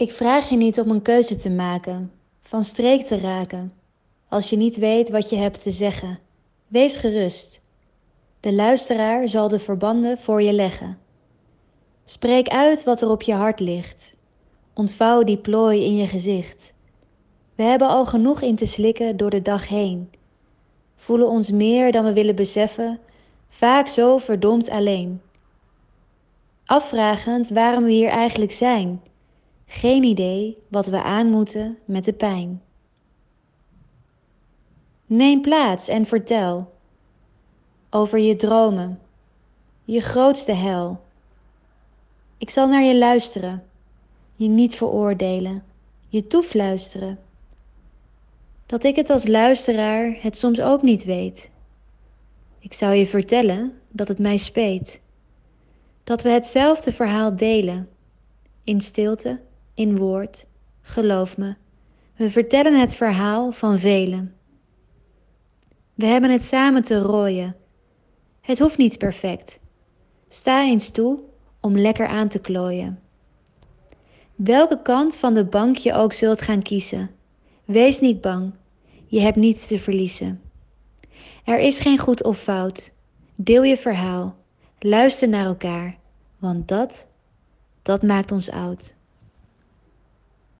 Ik vraag je niet om een keuze te maken, van streek te raken, als je niet weet wat je hebt te zeggen. Wees gerust. De luisteraar zal de verbanden voor je leggen. Spreek uit wat er op je hart ligt. Ontvouw die plooi in je gezicht. We hebben al genoeg in te slikken door de dag heen. Voelen ons meer dan we willen beseffen, vaak zo verdomd alleen. Afvragend waarom we hier eigenlijk zijn. Geen idee wat we aan moeten met de pijn. Neem plaats en vertel over je dromen, je grootste hel. Ik zal naar je luisteren, je niet veroordelen, je toefluisteren. Dat ik het als luisteraar het soms ook niet weet. Ik zou je vertellen dat het mij speet. Dat we hetzelfde verhaal delen. In stilte, in woord, geloof me. We vertellen het verhaal van velen. We hebben het samen te rooien. Het hoeft niet perfect. Sta eens toe om lekker aan te klooien. Welke kant van de bank je ook zult gaan kiezen, wees niet bang. Je hebt niets te verliezen. Er is geen goed of fout. Deel je verhaal. Luister naar elkaar, want dat, dat maakt ons oud.